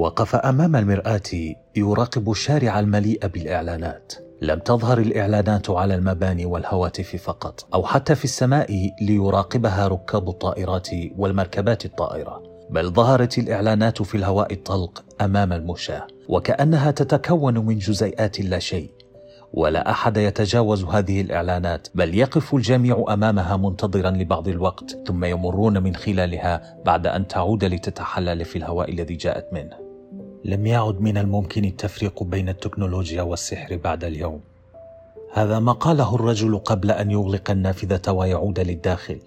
وقف أمام المرآة يراقب الشارع المليء بالإعلانات. لم تظهر الإعلانات على المباني والهواتف فقط أو حتى في السماء ليراقبها ركاب الطائرات والمركبات الطائرة. بل ظهرت الإعلانات في الهواء الطلق أمام المشاة وكأنها تتكون من جزيئات لا شيء. ولا أحد يتجاوز هذه الإعلانات بل يقف الجميع أمامها منتظرا لبعض الوقت ثم يمرون من خلالها بعد أن تعود لتتحلل في الهواء الذي جاءت منه. لم يعد من الممكن التفريق بين التكنولوجيا والسحر بعد اليوم. هذا ما قاله الرجل قبل أن يغلق النافذة ويعود للداخل.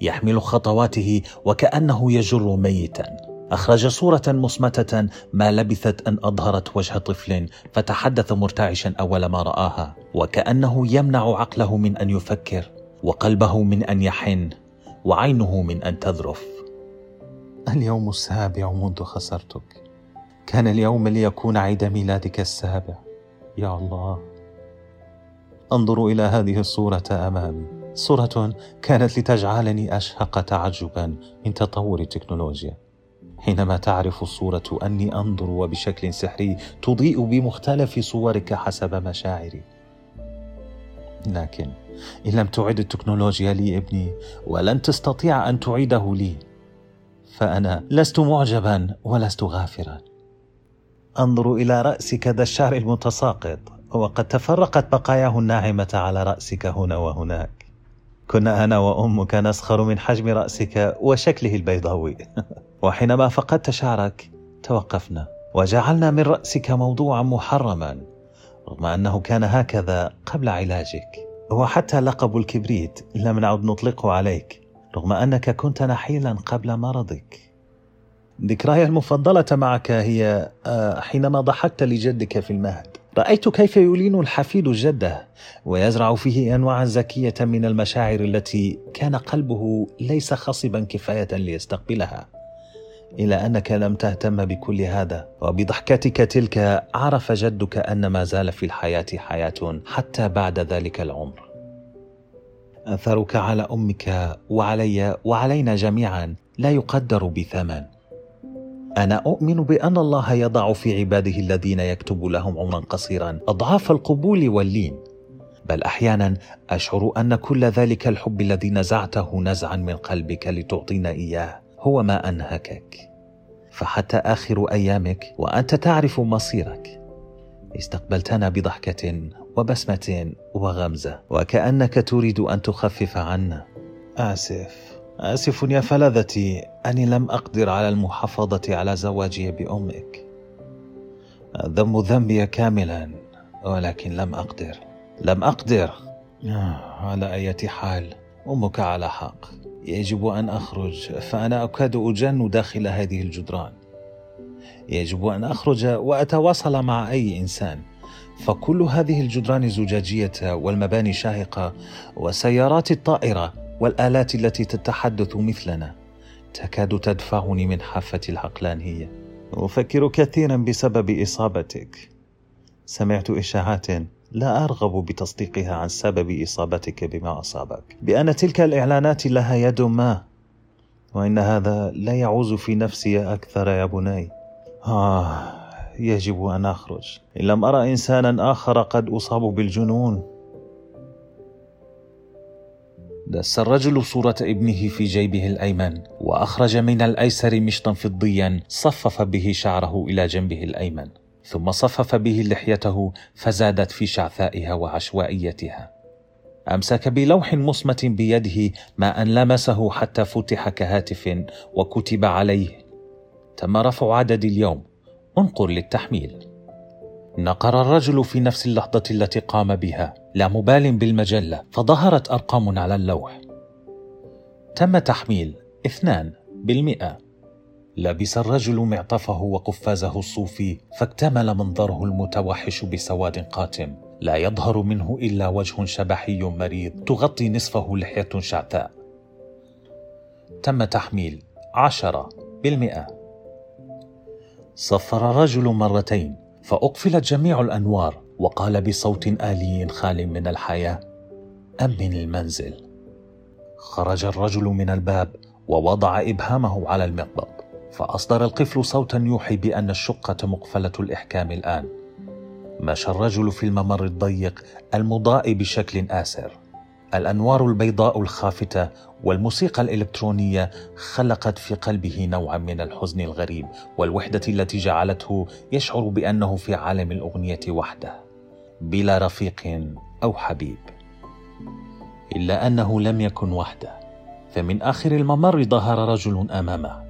يحمل خطواته وكأنه يجر ميتا. أخرج صورة مصمتة ما لبثت أن أظهرت وجه طفل فتحدث مرتعشا أول ما رآها وكأنه يمنع عقله من أن يفكر وقلبه من أن يحن وعينه من أن تذرف. اليوم السابع منذ خسرتك. كان اليوم ليكون عيد ميلادك السابع. يا الله. انظر إلى هذه الصورة أمامي. صورة كانت لتجعلني أشهق تعجبا من تطور التكنولوجيا. حينما تعرف الصورة أني أنظر وبشكل سحري تضيء بمختلف صورك حسب مشاعري. لكن إن لم تعد التكنولوجيا لي ابني ولن تستطيع أن تعيده لي فأنا لست معجبا ولست غافرا. أنظر إلى رأسك ذا الشعر المتساقط وقد تفرقت بقاياه الناعمة على رأسك هنا وهناك. كنا أنا وأمك نسخر من حجم رأسك وشكله البيضاوي. وحينما فقدت شعرك توقفنا وجعلنا من رأسك موضوعا محرما رغم أنه كان هكذا قبل علاجك. وحتى لقب الكبريت لم نعد نطلقه عليك رغم أنك كنت نحيلا قبل مرضك. ذكراي المفضلة معك هي آه، حينما ضحكت لجدك في المهد. رأيت كيف يلين الحفيد جده ويزرع فيه أنواعا زكية من المشاعر التي كان قلبه ليس خصبا كفاية ليستقبلها. إلى أنك لم تهتم بكل هذا وبضحكتك تلك عرف جدك أن ما زال في الحياة حياة حتى بعد ذلك العمر. أثرك على أمك وعلي وعلينا جميعا لا يقدر بثمن. أنا أؤمن بأن الله يضع في عباده الذين يكتب لهم عمرا قصيرا أضعاف القبول واللين. بل أحيانا أشعر أن كل ذلك الحب الذي نزعته نزعا من قلبك لتعطينا إياه هو ما أنهكك. فحتى آخر أيامك وأنت تعرف مصيرك. استقبلتنا بضحكة وبسمة وغمزة وكأنك تريد أن تخفف عنا. آسف. آسف يا فلذتي أني لم أقدر على المحافظة على زواجي بأمك. الذنب ذنبي كاملا ولكن لم أقدر لم أقدر. آه، على أي حال أمك على حق. يجب أن أخرج فأنا أكاد أجن داخل هذه الجدران. يجب أن أخرج وأتواصل مع أي إنسان. فكل هذه الجدران الزجاجية والمباني الشاهقة والسيارات الطائرة. والآلات التي تتحدث مثلنا تكاد تدفعني من حافة العقلانية أفكر كثيرا بسبب إصابتك. سمعت إشاعات لا أرغب بتصديقها عن سبب إصابتك بما أصابك. بأن تلك الإعلانات لها يد ما وإن هذا لا يعوز في نفسي أكثر يا بني. آه يجب أن أخرج. إن لم أرى إنسانا آخر قد أصاب بالجنون. دس الرجل صورة ابنه في جيبه الأيمن وأخرج من الأيسر مشطا فضيا صفف به شعره إلى جنبه الأيمن. ثم صفف به لحيته فزادت في شعثائها وعشوائيتها. أمسك بلوح مصمت بيده ما أن لمسه حتى فتح كهاتف وكتب عليه. تم رفع عدد اليوم. انقر للتحميل. نقر الرجل في نفس اللحظة التي قام بها لا مبال بالمجلة فظهرت أرقام على اللوح. تم تحميل اثنان بالمئة. لبس الرجل معطفه وقفازه الصوفي فاكتمل منظره المتوحش بسواد قاتم. لا يظهر منه إلا وجه شبحي مريض تغطي نصفه لحية شعثاء. تم تحميل عشرة بالمئة. صفر الرجل مرتين. فأقفلت جميع الأنوار وقال بصوت آلي خال من الحياة أمن المنزل. خرج الرجل من الباب ووضع إبهامه على المقبض فأصدر القفل صوتا يوحي بأن الشقة مقفلة الإحكام الآن. مشى الرجل في الممر الضيق المضاء بشكل آسر. الأنوار البيضاء الخافتة والموسيقى الإلكترونية خلقت في قلبه نوعا من الحزن الغريب والوحدة التي جعلته يشعر بأنه في عالم الأغنية وحده بلا رفيق أو حبيب. إلا أنه لم يكن وحده فمن آخر الممر ظهر رجل أمامه.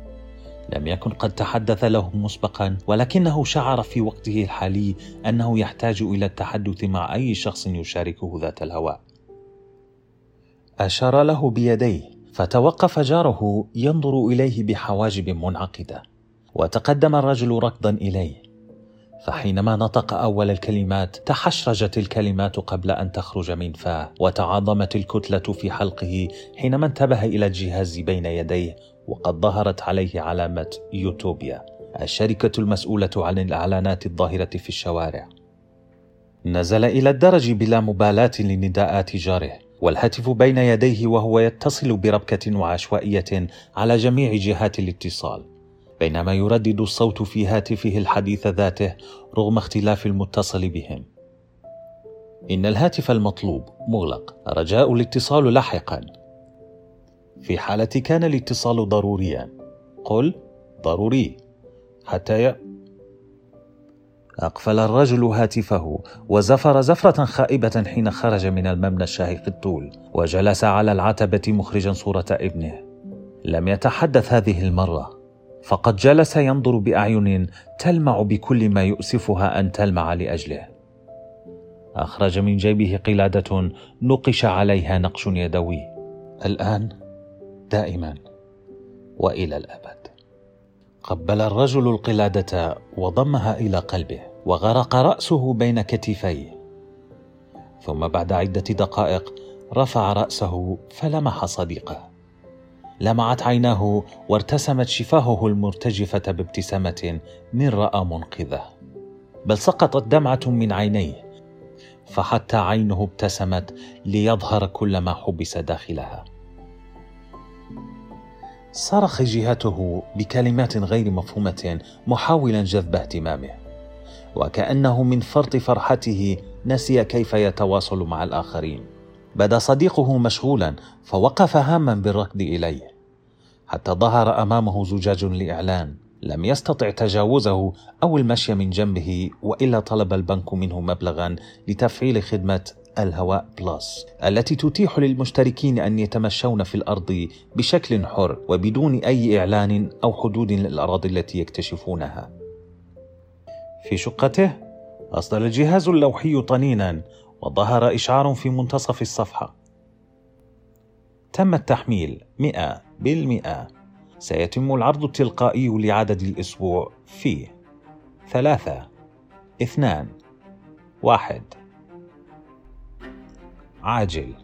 لم يكن قد تحدث له مسبقا ولكنه شعر في وقته الحالي أنه يحتاج إلى التحدث مع أي شخص يشاركه ذات الهواء. أشار له بيديه فتوقف جاره ينظر إليه بحواجب منعقدة وتقدم الرجل ركضا إليه فحينما نطق أول الكلمات تحشرجت الكلمات قبل أن تخرج من فاه وتعاظمت الكتلة في حلقه حينما انتبه إلى الجهاز بين يديه وقد ظهرت عليه علامة يوتوبيا الشركة المسؤولة عن الإعلانات الظاهرة في الشوارع. نزل إلى الدرج بلا مبالاة لنداءات جاره والهاتف بين يديه وهو يتصل بربكة وعشوائية على جميع جهات الاتصال بينما يردد الصوت في هاتفه الحديث ذاته رغم اختلاف المتصل بهم. إن الهاتف المطلوب مغلق. رجاء الاتصال لاحقا. في حالة كان الاتصال ضروريا. قل ضروري. حتى ي... أقفل الرجل هاتفه وزفر زفرة خائبة حين خرج من المبنى الشاهق الطول وجلس على العتبة مخرجا صورة ابنه. لم يتحدث هذه المرة فقد جلس ينظر بأعين تلمع بكل ما يؤسفها أن تلمع لأجله. أخرج من جيبه قلادة نقش عليها نقش يدوي. الآن دائما وإلى الأبد. قبل الرجل القلادة وضمها إلى قلبه وغرق رأسه بين كتفيه. ثم بعد عدة دقائق رفع رأسه فلمح صديقه. لمعت عيناه وارتسمت شفاهه المرتجفة بابتسامة من رأى منقذه. بل سقطت دمعة من عينيه فحتى عينه ابتسمت ليظهر كل ما حبس داخلها. صرخ جهته بكلمات غير مفهومة محاولا جذب اهتمامه. وكأنه من فرط فرحته نسي كيف يتواصل مع الآخرين. بدا صديقه مشغولا فوقف هاما بالركض إليه. حتى ظهر أمامه زجاج لإعلان. لم يستطع تجاوزه أو المشي من جنبه وإلا طلب البنك منه مبلغا لتفعيل خدمة الهواء بلس التي تتيح للمشتركين أن يتمشون في الأرض بشكل حر وبدون أي إعلان أو حدود للأراضي التي يكتشفونها. في شقته أصدر الجهاز اللوحي طنينا وظهر إشعار في منتصف الصفحة. تم التحميل 100 بالمئة سيتم العرض التلقائي لعدد الأسبوع فيه ثلاثة اثنان واحد عاجل.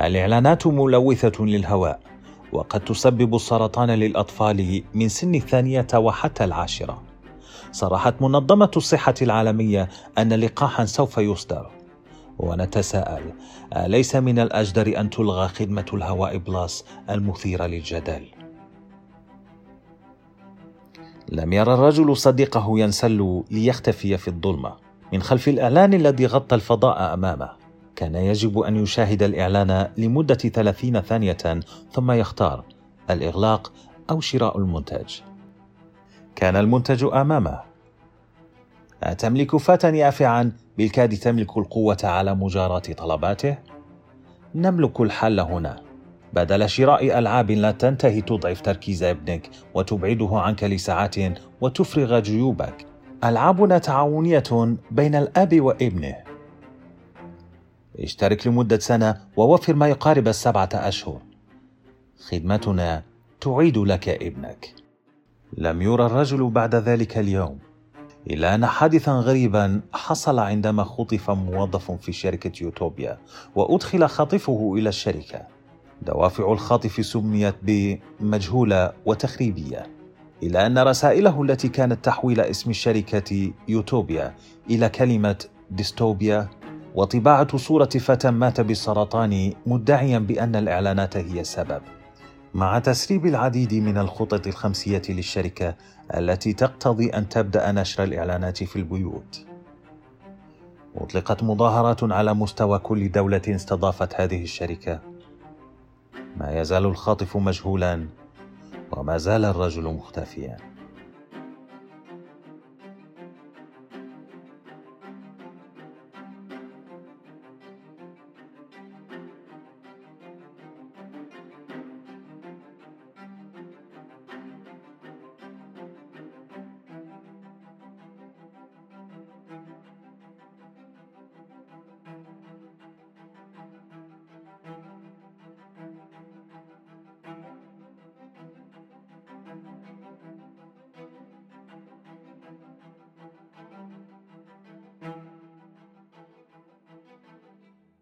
الإعلانات ملوثة للهواء وقد تسبب السرطان للأطفال من سن الثانية وحتى العاشرة. صرحت منظمة الصحة العالمية أن لقاحا سوف يصدر. ونتساءل أليس من الأجدر أن تلغى خدمة الهواء بلاس المثيرة للجدل؟ لم يرى الرجل صديقه ينسل ليختفي في الظلمة. من خلف الإعلان الذي غطى الفضاء أمامه كان يجب أن يشاهد الإعلان لمدة 30 ثانية ثم يختار الإغلاق أو شراء المنتج. كان المنتج أمامه. أتملك فتى يافعا بالكاد تملك القوة على مجاراة طلباته؟ نملك الحل هنا. بدل شراء ألعاب لا تنتهي تضعف تركيز ابنك وتبعده عنك لساعات وتفرغ جيوبك. ألعابنا تعاونية بين الأب وابنه. اشترك لمدة سنة ووفر ما يقارب السبعة أشهر. خدمتنا تعيد لك ابنك. لم يرى الرجل بعد ذلك اليوم. إلا أن حادثا غريبا حصل عندما خطف موظف في شركة يوتوبيا وأدخل خاطفه إلى الشركة. دوافع الخاطف سميت بمجهولة وتخريبية. إلا أن رسائله التي كانت تحويل اسم الشركة يوتوبيا إلى كلمة ديستوبيا وطباعة صورة فتى مات بالسرطان مدعيا بأن الإعلانات هي السبب. مع تسريب العديد من الخطط الخمسية للشركة التي تقتضي أن تبدأ نشر الإعلانات في البيوت. أطلقت مظاهرات على مستوى كل دولة استضافت هذه الشركة. ما يزال الخاطف مجهولا وما زال الرجل مختفيا.